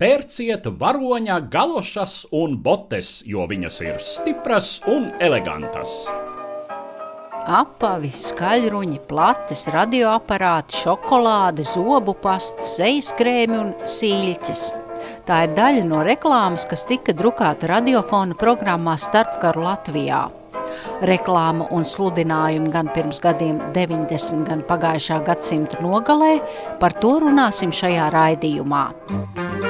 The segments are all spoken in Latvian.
Pērciet varoņa galošas un botes, jo viņas ir stipras un elegantas. Apavi, skaļruņi, plates, radioaparāti, šokolāde, zobu pasta, sejas krēmi un sīļķis. Tā ir daļa no reklāmas, kas tika drukāta radiofona programmā Starpkaru Latvijā. Reklāma un sludinājumi gan pirms gadiem 90, gan pagājušā gadsimta nogalē, par to runāsim šajā raidījumā. Radio.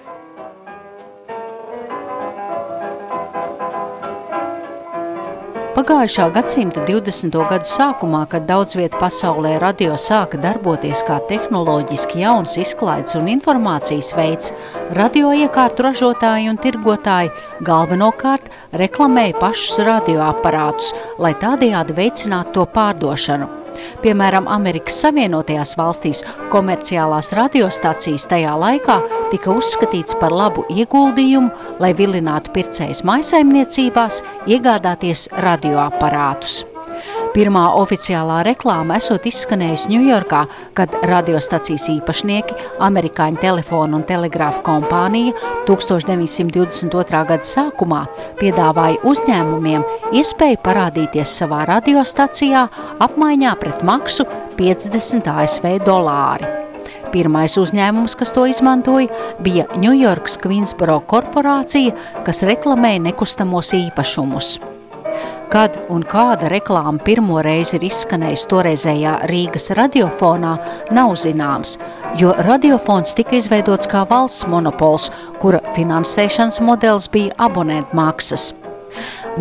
Pagājušā gadsimta 20. gadu sākumā, kad daudz vietā pasaulē radio sāka darboties kā tehnoloģiski jauns izklaides un informācijas veids, radioiekārtu ražotāji un tirgotāji galvenokārt reklamēja pašus radioaparātus, lai tādējādi veicinātu to pārdošanu. Piemēram, Amerikas Savienotajās valstīs komerciālās radiostacijas tajā laikā tika uzskatīts par labu ieguldījumu, lai vilinātu pircējus maisaimniecībās iegādāties radioaparātus. Pirmā oficiālā reklāma esot izskanējusi Ņujorkā, kad radiostacijas īpašnieki, amerikāņu telefonu un telegrāfu kompānija 1922. gada sākumā piedāvāja uzņēmumiem iespēju parādīties savā radiostacijā apmaiņā pret maksu 50 ASV dolāri. Pirmais uzņēmums, kas to izmantoja, bija Ņujorkas Queensboro korporācija, kas reklamēja nekustamos īpašumus. Kad un kāda reklāma pirmo reizi ir izskanējusi toreizējā Rīgas radiofonā, nav zināms, jo radiofons tika izveidots kā valsts monopols, kura finansēšanas modelis bija abonentu maksas.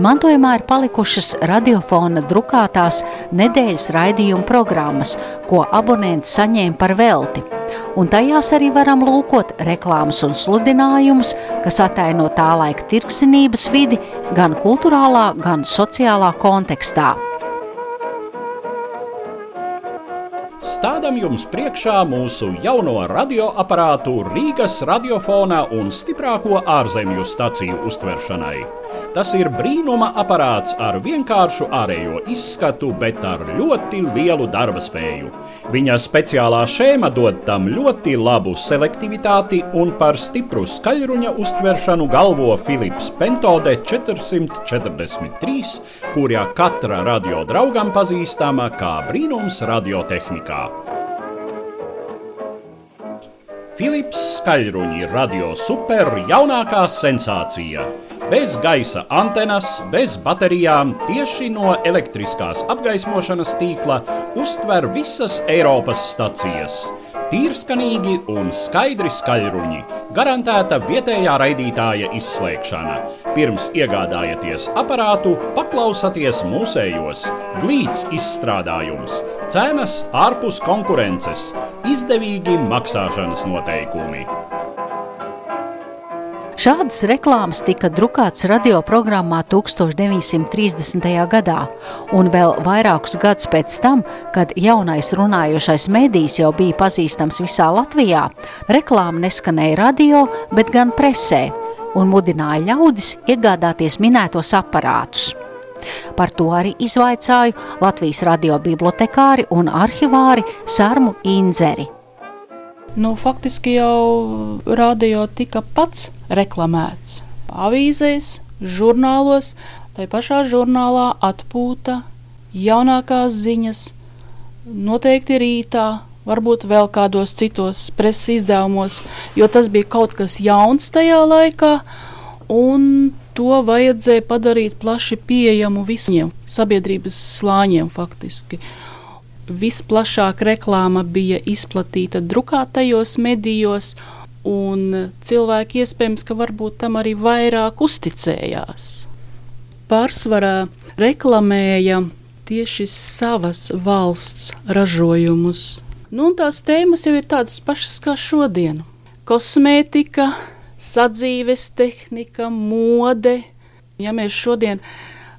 Mantojumā ir palikušas radiofona drukātās nedēļas raidījuma programmas, ko abonenti saņēma par velti. Un tajās arī varam lūkot reklāmas un sludinājumus, kas ataino tā laika tirgsinības vidi gan kultūrālā, gan sociālā kontekstā. Stādām jums priekšā mūsu jauno radioaparātu Rīgas radiofonā un stiprāko ārzemju staciju uztveršanai. Tas ir brīnuma aparāts ar vienkāršu ārējo izskatu, bet ar ļoti lielu darba spēju. Viņa speciālā šēma dod tam ļoti labu selektivitāti un par stipru skaļruņa uztveršanu galvo Filips Pentode 443, kurā katra radio draugam pazīstama kā brīnums radiotehnikā. Filips Skaļruņi radio super jaunākā sensācija. Bez gaisa antenas, bez baterijām, tieši no elektriskās apgaismošanas tīkla uztver visas Eiropas stacijas. Tīrskanīgi un skaidri skaļruņi, garantēta vietējā raidītāja izslēgšana. Pirms iegādājieties aparātu, paklausieties mūsējos. Glīts izstrādājums, cenas ārpus konkurences, izdevīgi maksāšanas noteikumi. Šādas reklāmas tika drukātas radioprogrammā 1930. gadā, un vēl vairākus gadus pēc tam, kad jaunais runājošais medijs jau bija pazīstams visā Latvijā, reklāma neskanēja radio, bet gan presē, un mudināja ļaudis iegādāties minētos aparātus. Par to arī izvaicāju Latvijas radio bibliotekāri un arhivāri Sarmu Inzeri. Nu, faktiski jau radio tika pats reklamēts. Avīzēs, žurnālos, tai pašā žurnālā atpūta, jaunākās ziņas, noteikti rītā, varbūt vēl kādos citos preses izdevumos, jo tas bija kaut kas jauns tajā laikā, un to vajadzēja padarīt plaši pieejamu visiem sabiedrības slāņiem faktiski visplašāk reklāma bija izplatīta drukātajos medijos, un cilvēki iespējams, ka varbūt tam arī vairāk uzticējās. Pārsvarā reklamēja tieši savas valsts ražojumus. Nu, tās tēmas jau ir tādas pašas kā šodien - kosmētika, sadzīves tehnika, mode. Ja mēs šodien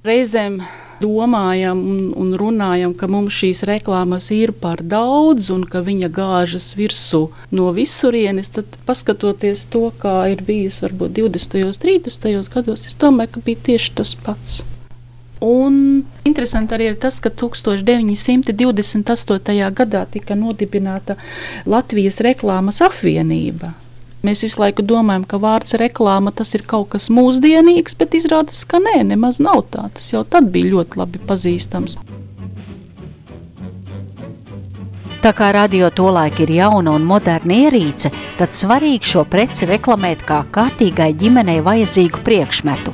reizēm domājam un, un runājam, ka mums šīs reklāmas ir par daudz un ka viņa gāžas virsū no visurienes, tad paskatoties to, kā ir bijis varbūt 20. un 30. gados, es domāju, ka bija tieši tas pats. Un interesanti arī ir tas, ka 1928. gadā tika nodibināta Latvijas reklāmas apvienība. Mēs visu laiku domājam, ka vārds reklāma tas ir kaut kas mūsdienīgs, bet izrādās, ka nē, nemaz nav tā. Tas jau tad bija ļoti labi pazīstams. Tā kā radio tolaik ir jauna un moderna ierīce, tad svarīgi šo preci reklamēt kā kārtīgai ģimenei vajadzīgu priekšmetu.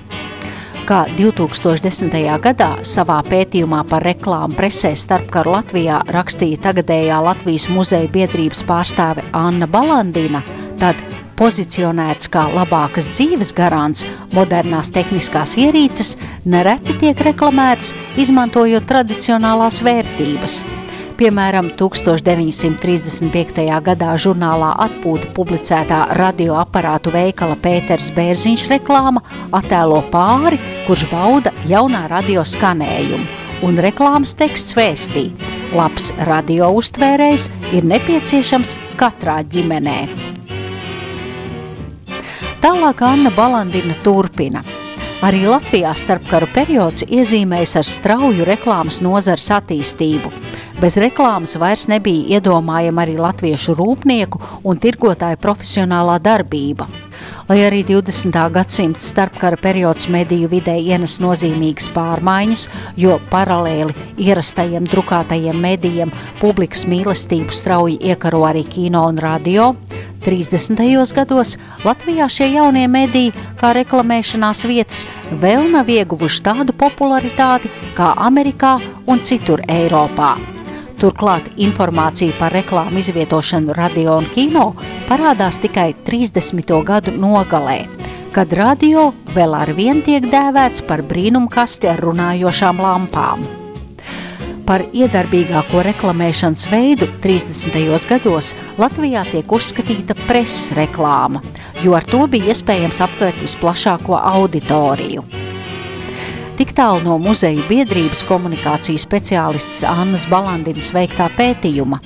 Kā 2010. gadā savā pētījumā par reklāmu presē starpkaru Latvijā rakstīja tagadējā Latvijas muzeja biedrības pārstāve Anna Balandina, tad pozicionēts kā labākas dzīves garants, modernās tehniskās ierīces nereti tiek reklamētas, izmantojot tradicionālās vērtības. Piemēram, 1935. gadā žurnālā atpūta publicētā radioaparātu veikala Pēters Bērziņš reklāma attēlo pāri, kurš bauda jaunā radio skanējumu, un reklāmas teksts vēstī – labs radio uztvērējs ir nepieciešams katrā ģimenē. Tālāk Anna Balandina turpina. Arī Latvijā starpkaru periods iezīmējas ar strauju reklāmas nozares attīstību. Bez reklāmas vairs nebija iedomājama arī latviešu rūpnieku un tirgotāju profesionālā darbība. Lai arī 20. gadsimta starpkara periods mediju vidē ienes nozīmīgas pārmaiņas, jo paralēli ierastajiem drukātajiem medijiem publikas mīlestību strauji iekaro arī kino un radio, 30. gados Latvijā šie jaunie mediji, kā reklamēšanās vietas, vēl nav ieguvuši tādu popularitāti kā Amerikā un citur Eiropā. Turklāt informācija par reklāmu izvietošanu radio un kino parādās tikai 30. gadu nogalē, kad radio vēl ar vien tiek dēvēts par brīnumkasti ar runājošām lampām. Par iedarbīgāko reklamēšanas veidu 30. gados Latvijā tiek uzskatīta preses reklāma, jo ar to bija iespējams aptvert visplašāko auditoriju. Tik tālu no muzeja biedrības komunikācijas speciālists Annas Balandinas veiktā pētījuma,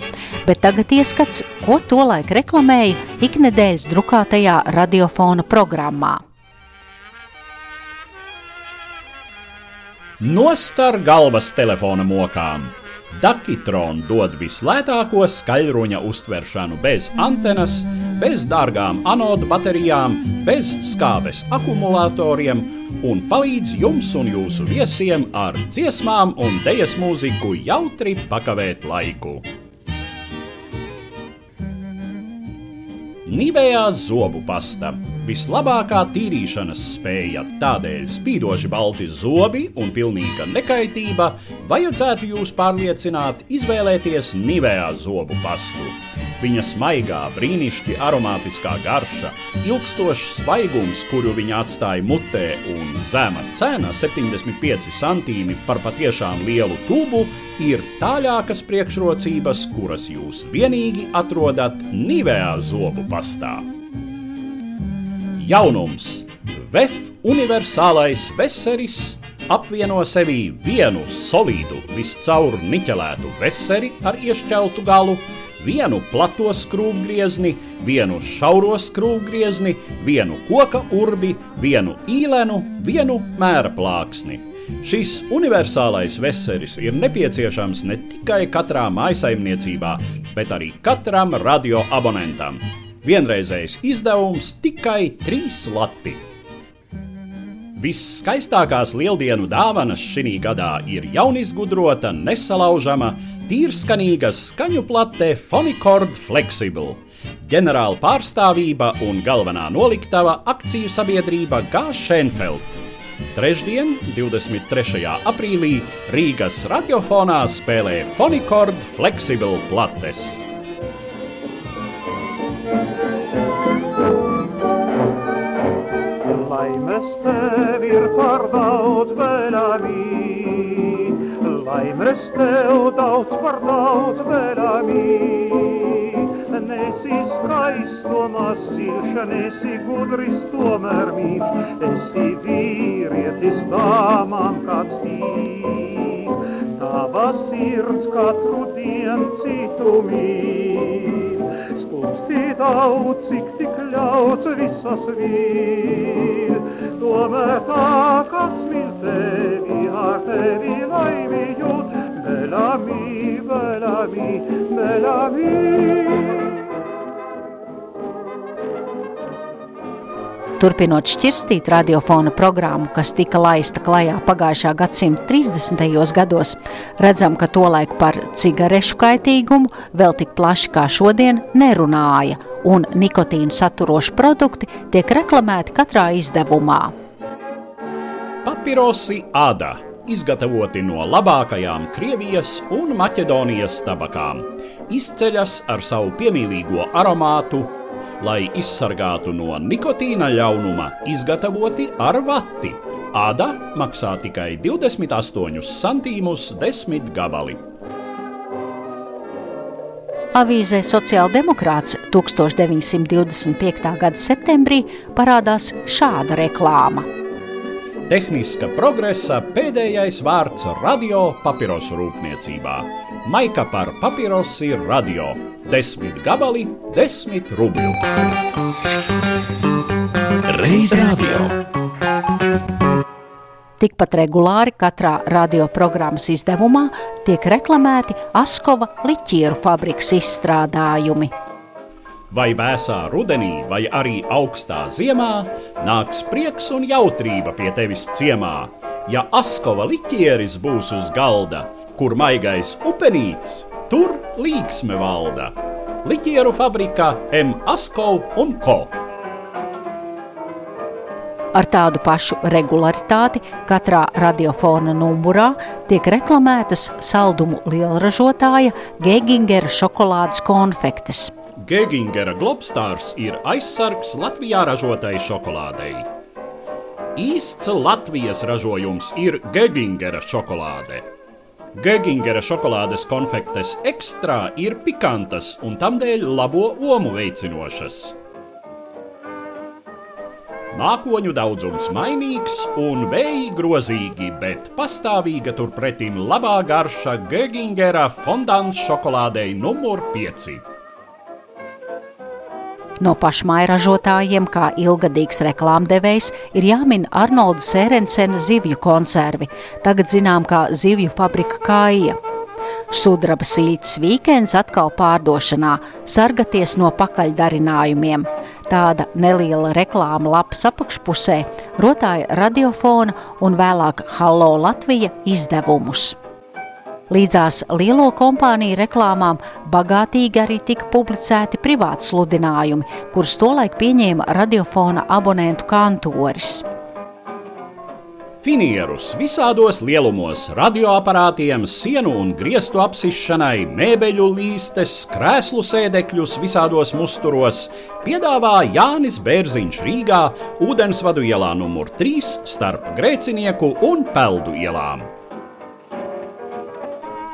bet tagad ieskats, ko tolaik reklamēja iknedēļas drukātajā radiofona programmā. Nostar galvas telefona mokām! Dakitron dod vislētāko skaļruņa uztveršanu bez antenas, bez dārgām anodu baterijām, bez skābes akumulatoriem un palīdz jums un jūsu viesiem ar dziesmām un dēļas mūziku jautri pakavēt laiku. Nivējā zobu pasta Vislabākā tīrīšanas spēja, tādēļ spīdoši balti zobi un pilnīga nekaitība vajadzētu jūs pārliecināt izvēlēties Nivea zobu pastu. Viņa smaigā, brīnišķīgi aromātiskā garša, ilgstošs svaigums, kuru viņa atstāja mutē, un zema cena - 75 centīmi par patiešām lielu tubu, ir tālākas priekšrocības, kuras jūs vienīgi atrodat Nivea zobu pastā. Jaunums VF universālais veseris apvieno sevī vienu solīdu, viscaur niķelētu veseri ar iešķeltu galu, vienu plato skrūvgriezni, vienu šauro skrūvgriezni, vienu koka urbi, vienu īlenu, vienu mēra plāksni. Šis universālais veseris ir nepieciešams ne tikai katrā maisaimniecībā, bet arī katram radioabonentam vienreizējs izdevums tikai 3 lati. Visskaistākās lieldienu dāvanas šī gadā ir jaunizgudrota, nesalaužama, tīrskanīga skaņu plate Fonicord Flexible. Ģenerāla pārstāvība un galvenā noliktava akciju sabiedrība Gāšenfeld. Trešdien, 23. aprīlī, Rīgas radiofonā spēlē Fonicord Flexible plates. Vēlami, laimes tev daudz par daudz vēlami. Nesi skaistuma silša, nesi gudris tomēr mīļš, esi vīrietis dāmām kāds tīrs. tavas sirds katru dienu citu mīl. Skumstī daudz, cik tik ļauts visas vīl. Tomēr tā, kas mīl tevi, ar tevi laimi jūt, Bellamy, Bellamy, Bellamy. Turpinot šķirstīt radiofona programmu, kas tika laista klajā pagājušā gadsimta 30. gados, redzam, ka tolaik par cigarešu kaitīgumu vēl tik plaši kā šodien nerunāja, un nikotīnu saturoši produkti tiek reklamēti katrā izdevumā. Papirosi Ada izgatavoti no labākajām Krievijas un Maķedonijas tabakām, izceļas ar savu piemīlīgo aromātu lai izsargātu no nikotīna ļaunuma, izgatavoti ar vati. Āda maksā tikai 28 centīmus desmit gabali. Avīzē Sociāldemokrāts 1925. gada septembrī parādās šāda reklāma. Tehniska progresa pēdējais vārds radio papirosu rūpniecībā. Maika par papirosi radio desmit gabali, desmit rubļu. Reiz radio. Tikpat regulāri katrā radioprogrammas izdevumā tiek reklamēti Askova liķieru fabrikas izstrādājumi. Vai vēsā rudenī, vai arī augstā ziemā, nāks prieks un jautrība pie tevis ciemā. Ja Askova liķieris būs uz galda, kur maigais upenīts, Tur līksme valda. Liķieru fabrikā M. Askov un Ko. Ar tādu pašu regularitāti katrā radiofona numurā tiek reklamētas saldumu lielražotāja Gegingera šokolādes konfektes. Gegingera Globstārs ir aizsargs Latvijā ražotai šokolādei. Īsts Latvijas ražojums ir Gegingera šokolāde. Gegingera šokolādes konfektes ekstrā ir pikantas un tamdēļ labo omu veicinošas. Mākoņu daudzums mainīgs un vēji grozīgi, bet pastāvīga turpretim labā garša Gegingera fondants šokolādei numur 5. No pašmairažotājiem, kā ilgadīgs reklāmdevējs, ir jāmin Arnolda Sērensena zivju konservi, tagad zinām kā zivju fabrika Kāja. Sudraba sīļķis vīkends atkal pārdošanā, sargaties no pakaļdarinājumiem. Tāda neliela reklāma lapas apakšpusē rotāja radiofona un vēlāk Hallo Latvija izdevumus. Līdzās lielo kompāniju reklāmām bagātīgi arī tika publicēti privāti sludinājumi, kurus tolaik pieņēma radiofona abonentu kantoris. Finierus visādos lielumos, radioaparātiem, sienu un griestu apsišanai, mēbeļu līstes, krēslu sēdekļus visādos musturos piedāvā Jānis Bērziņš Rīgā, ūdensvadu ielā numur 3 starp Grēcinieku un Peldu ielām.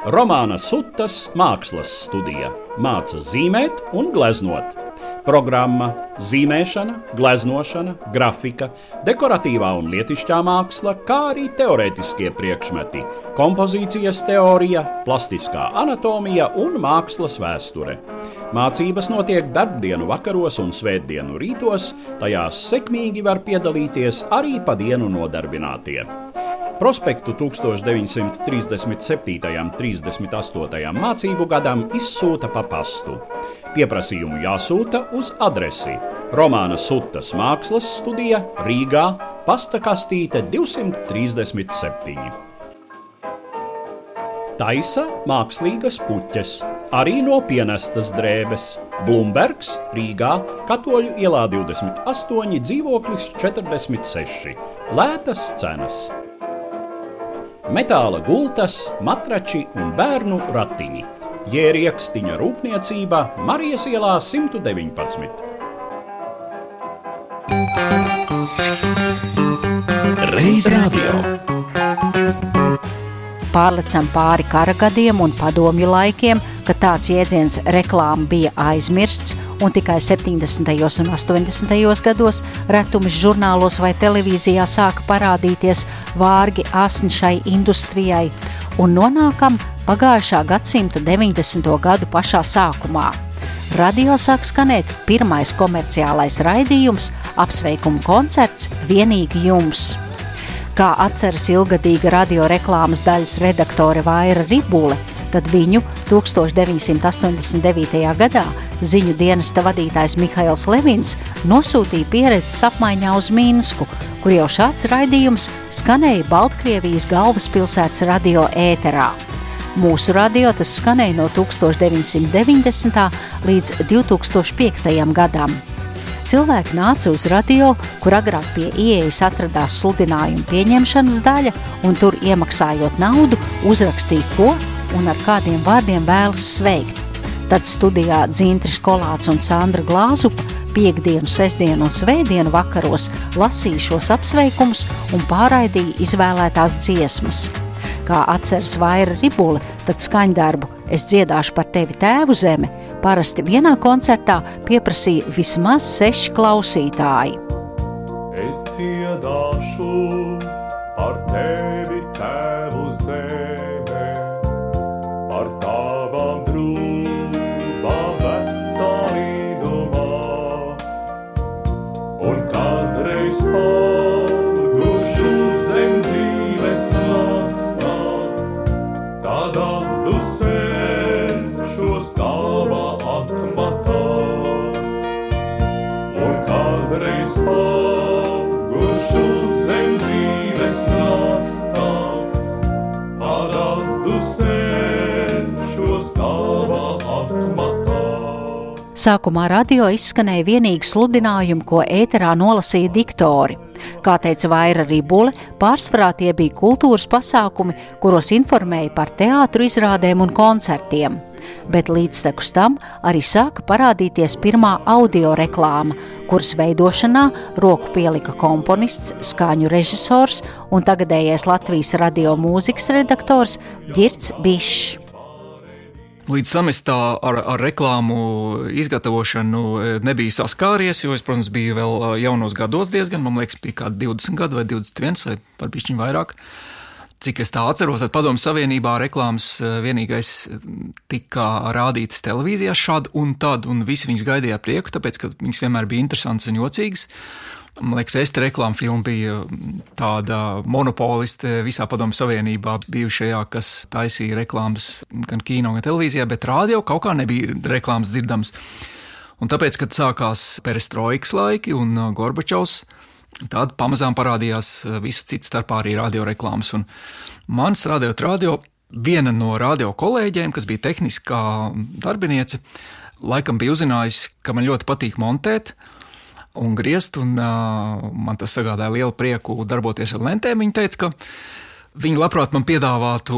Romāna Sutas mākslas studija māca zīmēt un gleznot. Programma zīmēšana, gleznošana, grafika, dekoratīvā un lietišķā māksla, kā arī teorētiskie priekšmeti, kompozīcijas teorija, plastiskā anatomija un mākslas vēsture. Mācības notiek darbdienu vakaros un svētdienu rītos, tajās sekmīgi var piedalīties arī pa dienu nodarbinātie. Prospektu 1937. un 38. mācību gadam izsūta pa pastu. Pieprasījumu jāsūta uz adresi Romāna Sutas mākslas studija Rīgā, pasta kastīte 237. Taisa mākslīgas puķes, arī no pienestas drēbes. Blūmbergs, Rīgā, Katoļu ielā 28, dzīvoklis 46. Lētas cenas metāla gultas, matrači un bērnu ratiņi. Jēriekstiņa rūpniecība Marijas ielā 119. Reiz radio pārlecam pāri kara gadiem un padomju laikiem, kad tāds jēdziens reklāma bija aizmirsts un tikai 70. un 80. gados retumis žurnālos vai televīzijā sāka parādīties vārgi asni šai industrijai, un nonākam pagājušā gadsimta 90. gadu pašā sākumā. Radio sāk skanēt pirmais komerciālais raidījums, apsveikuma koncerts vienīgi jums. Kā atceras ilgadīga radioreklāmas daļas redaktore Vaira Ribule, tad viņu 1989. gadā ziņu dienesta vadītājs Mihails Levins nosūtīja pieredzes apmaiņā uz Minsku, kur jau šāds raidījums skanēja Baltkrievijas galvaspilsētas radio ēterā. Mūsu radio tas skanēja no 1990. līdz 2005. gadam. Cilvēki nāca uz radio, kur agrāk pie ieejas atradās sludinājuma pieņemšanas daļa, un tur iemaksājot naudu, uzrakstīja, ko un ar kādiem vārdiem vēlas sveikt. Tad studijā Dzintris Kolāts un Sandra Glāzupa piekdienu, sestdienu un svētdienu vakaros lasīja šos apsveikumus un pārraidīja izvēlētās dziesmas. Kā atceras Vaira Ribule, tad skaņdarbu Es dziedāšu par tevi tēvu zeme parasti vienā koncertā pieprasīja vismaz seši klausītāji. Es dziedāšu Sākumā radio izskanēja vienīgi sludinājumi, ko ēterā nolasīja diktori. Kā teica Vaira Rībule, pārsvarā tie bija kultūras pasākumi, kuros informēja par teātru izrādēm un koncertiem. Bet līdztekus tam arī sāka parādīties pirmā audio reklāma, kuras veidošanā roku pielika komponists, skaņu režisors un tagadējais Latvijas radio mūzikas redaktors Girts Bišs. Līdz tam es tā ar, ar reklāmu izgatavošanu e, nebiju saskāries, jo es, protams, biju vēl e, jaunos gados diezgan, man liekas, bija kādi 20 gadi vai 21 vai pat bišķiņ vairāk. Cik es tā atceros, tad Padomu Savienībā reklāmas e, vienīgais tika rādītas televīzijā šad un tad, un visi viņas gaidīja prieku, tāpēc, ka viņas vienmēr bija interesantas un jocīgas. Man liekas, Esta reklāma filma bija tāda monopoliste visā Padomu Savienībā, bijušajā, kas taisīja reklāmas gan kino, gan televīzijā, bet rādio kaut kā nebija reklāmas dzirdams. Un tāpēc, kad sākās perestroikas laiki un uh, Gorbačovs, tad pamazām parādījās uh, visa cita starpā arī radioreklāmas. Un mans radio radio, viena no radio kolēģiem, kas bija tehniskā darbiniece, laikam bija uzzinājusi, ka man ļoti patīk montēt un griezt, un uh, man tas sagādāja lielu prieku darboties ar lentēm. Viņa teica, ka viņi labprāt man piedāvātu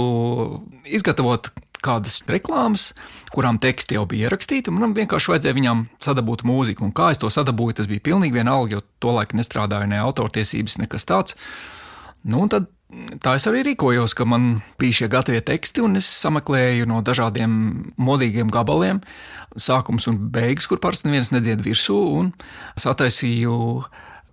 izgatavot kādas reklāmas, kurām teksti jau bija ierakstīti, un man vienkārši vajadzēja viņām sadabūt mūziku. Un kā es to sadabūju, tas bija pilnīgi vienalga, jo tolaik nestrādāju ne autortiesības, nekas tāds. Nu, un tad tā es arī rīkojos, ka man bija šie gatavie teksti, un es sameklēju no dažādiem modīgiem gabaliem, sākums un beigas, kur parasti neviens nedzied virsū, un sataisīju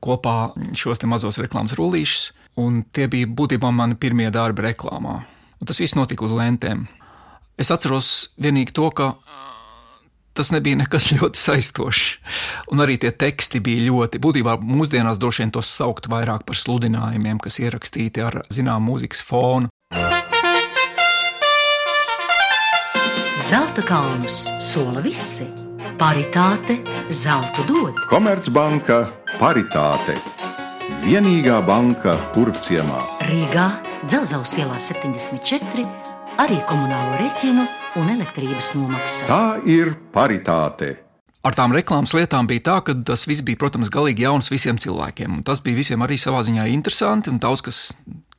kopā šos mazos reklāmas rullīšus, un tie bija būtībā mani pirmie darbi reklāmā. Un tas viss notika uz lentēm. Es atceros tikai to, ka tas nebija nekas ļoti saistošs. Un arī tie teksti bija ļoti, būtībā mūsdienās droši vien tos saukt vairāk par sludinājumiem, kas ierakstīti ar zināmu mūzikas fonu. Zelta kalnus sola visi. Paritāte zeltu dod. Komercbanka paritāte. Vienīgā banka Purvciemā. Rīgā Dzelzavas ielā 74 arī komunālo rēķinu un elektrības nomaksa. Tā ir paritāte. Ar tām reklāmas lietām bija tā, ka tas viss bija, protams, galīgi jauns visiem cilvēkiem. Un tas bija visiem arī savā ziņā interesanti. Un daudz kas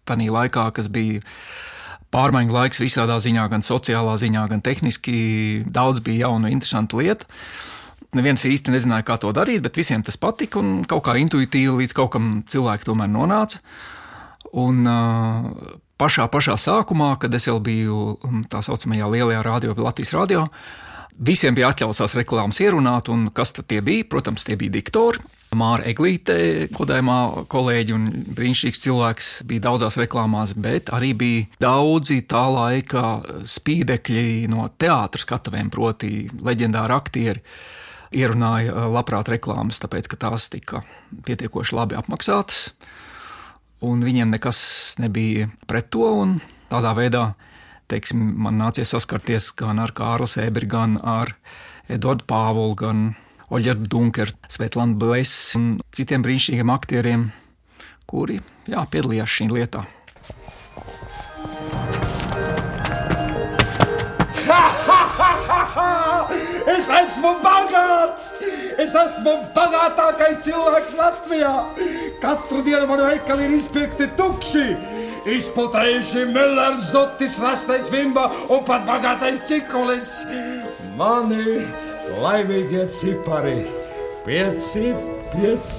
tajā laikā, kas bija pārmaiņu laiks visādā ziņā, gan sociālā ziņā, gan tehniski, daudz bija jaunu, interesantu lietu. Neviens īsti nezināja, kā to darīt, bet visiem tas patika un kaut kā intuitīvi līdz kaut kam cilvēki tomēr nonāca. Un uh, pašā, pašā sākumā, kad es vēl biju tā saucamajā lielajā radio, Latvijas radio, Visiem bija atļauts tās reklāmas ierunāt, un kas tad bija? Protams, tie bija diktori. Māra Eglīte, kodējumā kolēģi un brīnišķīgs cilvēks, bija daudzās reklāmās, bet arī bija daudzi tā laika spīdekļi no teātras skatuvēm, proti, leģendāri aktieri. Ierunāja labprāt reklāmas, tāpēc ka tās tika pietiekoši labi apmaksātas, un viņiem nekas nebija pret to. Tādā veidā teiksim, man nācies saskarties gan ar Kārlu Sēberi, gan ar Eduardu Pāvulu, gan Oļģertu Dunkeru, Svetlānu Blesi un citiem brīnišķīgiem aktieriem, kuri jā, piedalījās šī lietā. Esmu bagāts! Es esmu bagātākais cilvēks Latvijā! Katru dienu man veikali ir izpirkti tukši! Izputējuši Millers, Zotis, Rastais Vimba un pat bagātais Čikolis! Mani laimīgie cipari! 5, 5,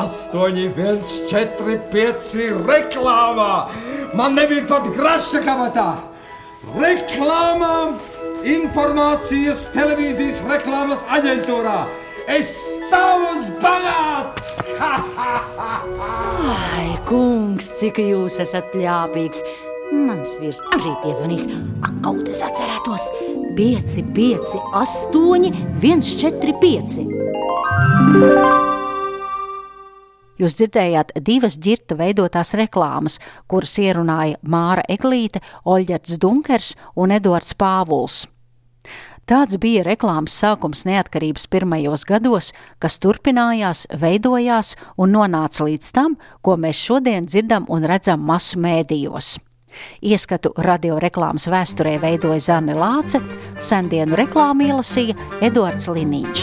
8, 1, 4, 5 reklāmā! Man nebija pat graša kabatā! Reklāmām! Informācijas televīzijas reklāmas aģentūrā! Es stāvu bagāts! Ai, kungs, cik jūs esat ļāpīgs! Mans vīrs arī piezvanīs. Kaut es atcerētos! 5, 5, 8, 1, 4, 5. Jūs dzirdējāt divas ģirta veidotās reklāmas, kuras ierunāja Māra Eglīte, Oļģerts Dunkers un Edvards Pāvuls. Tāds bija reklāmas sākums neatkarības pirmajos gados, kas turpinājās, veidojās un nonāca līdz tam, ko mēs šodien dzirdam un redzam masu mēdījos. Ieskatu radioreklāmas vēsturē veidoja Zane Lāce, sendienu reklāmu ielasīja Edvards Liniņš.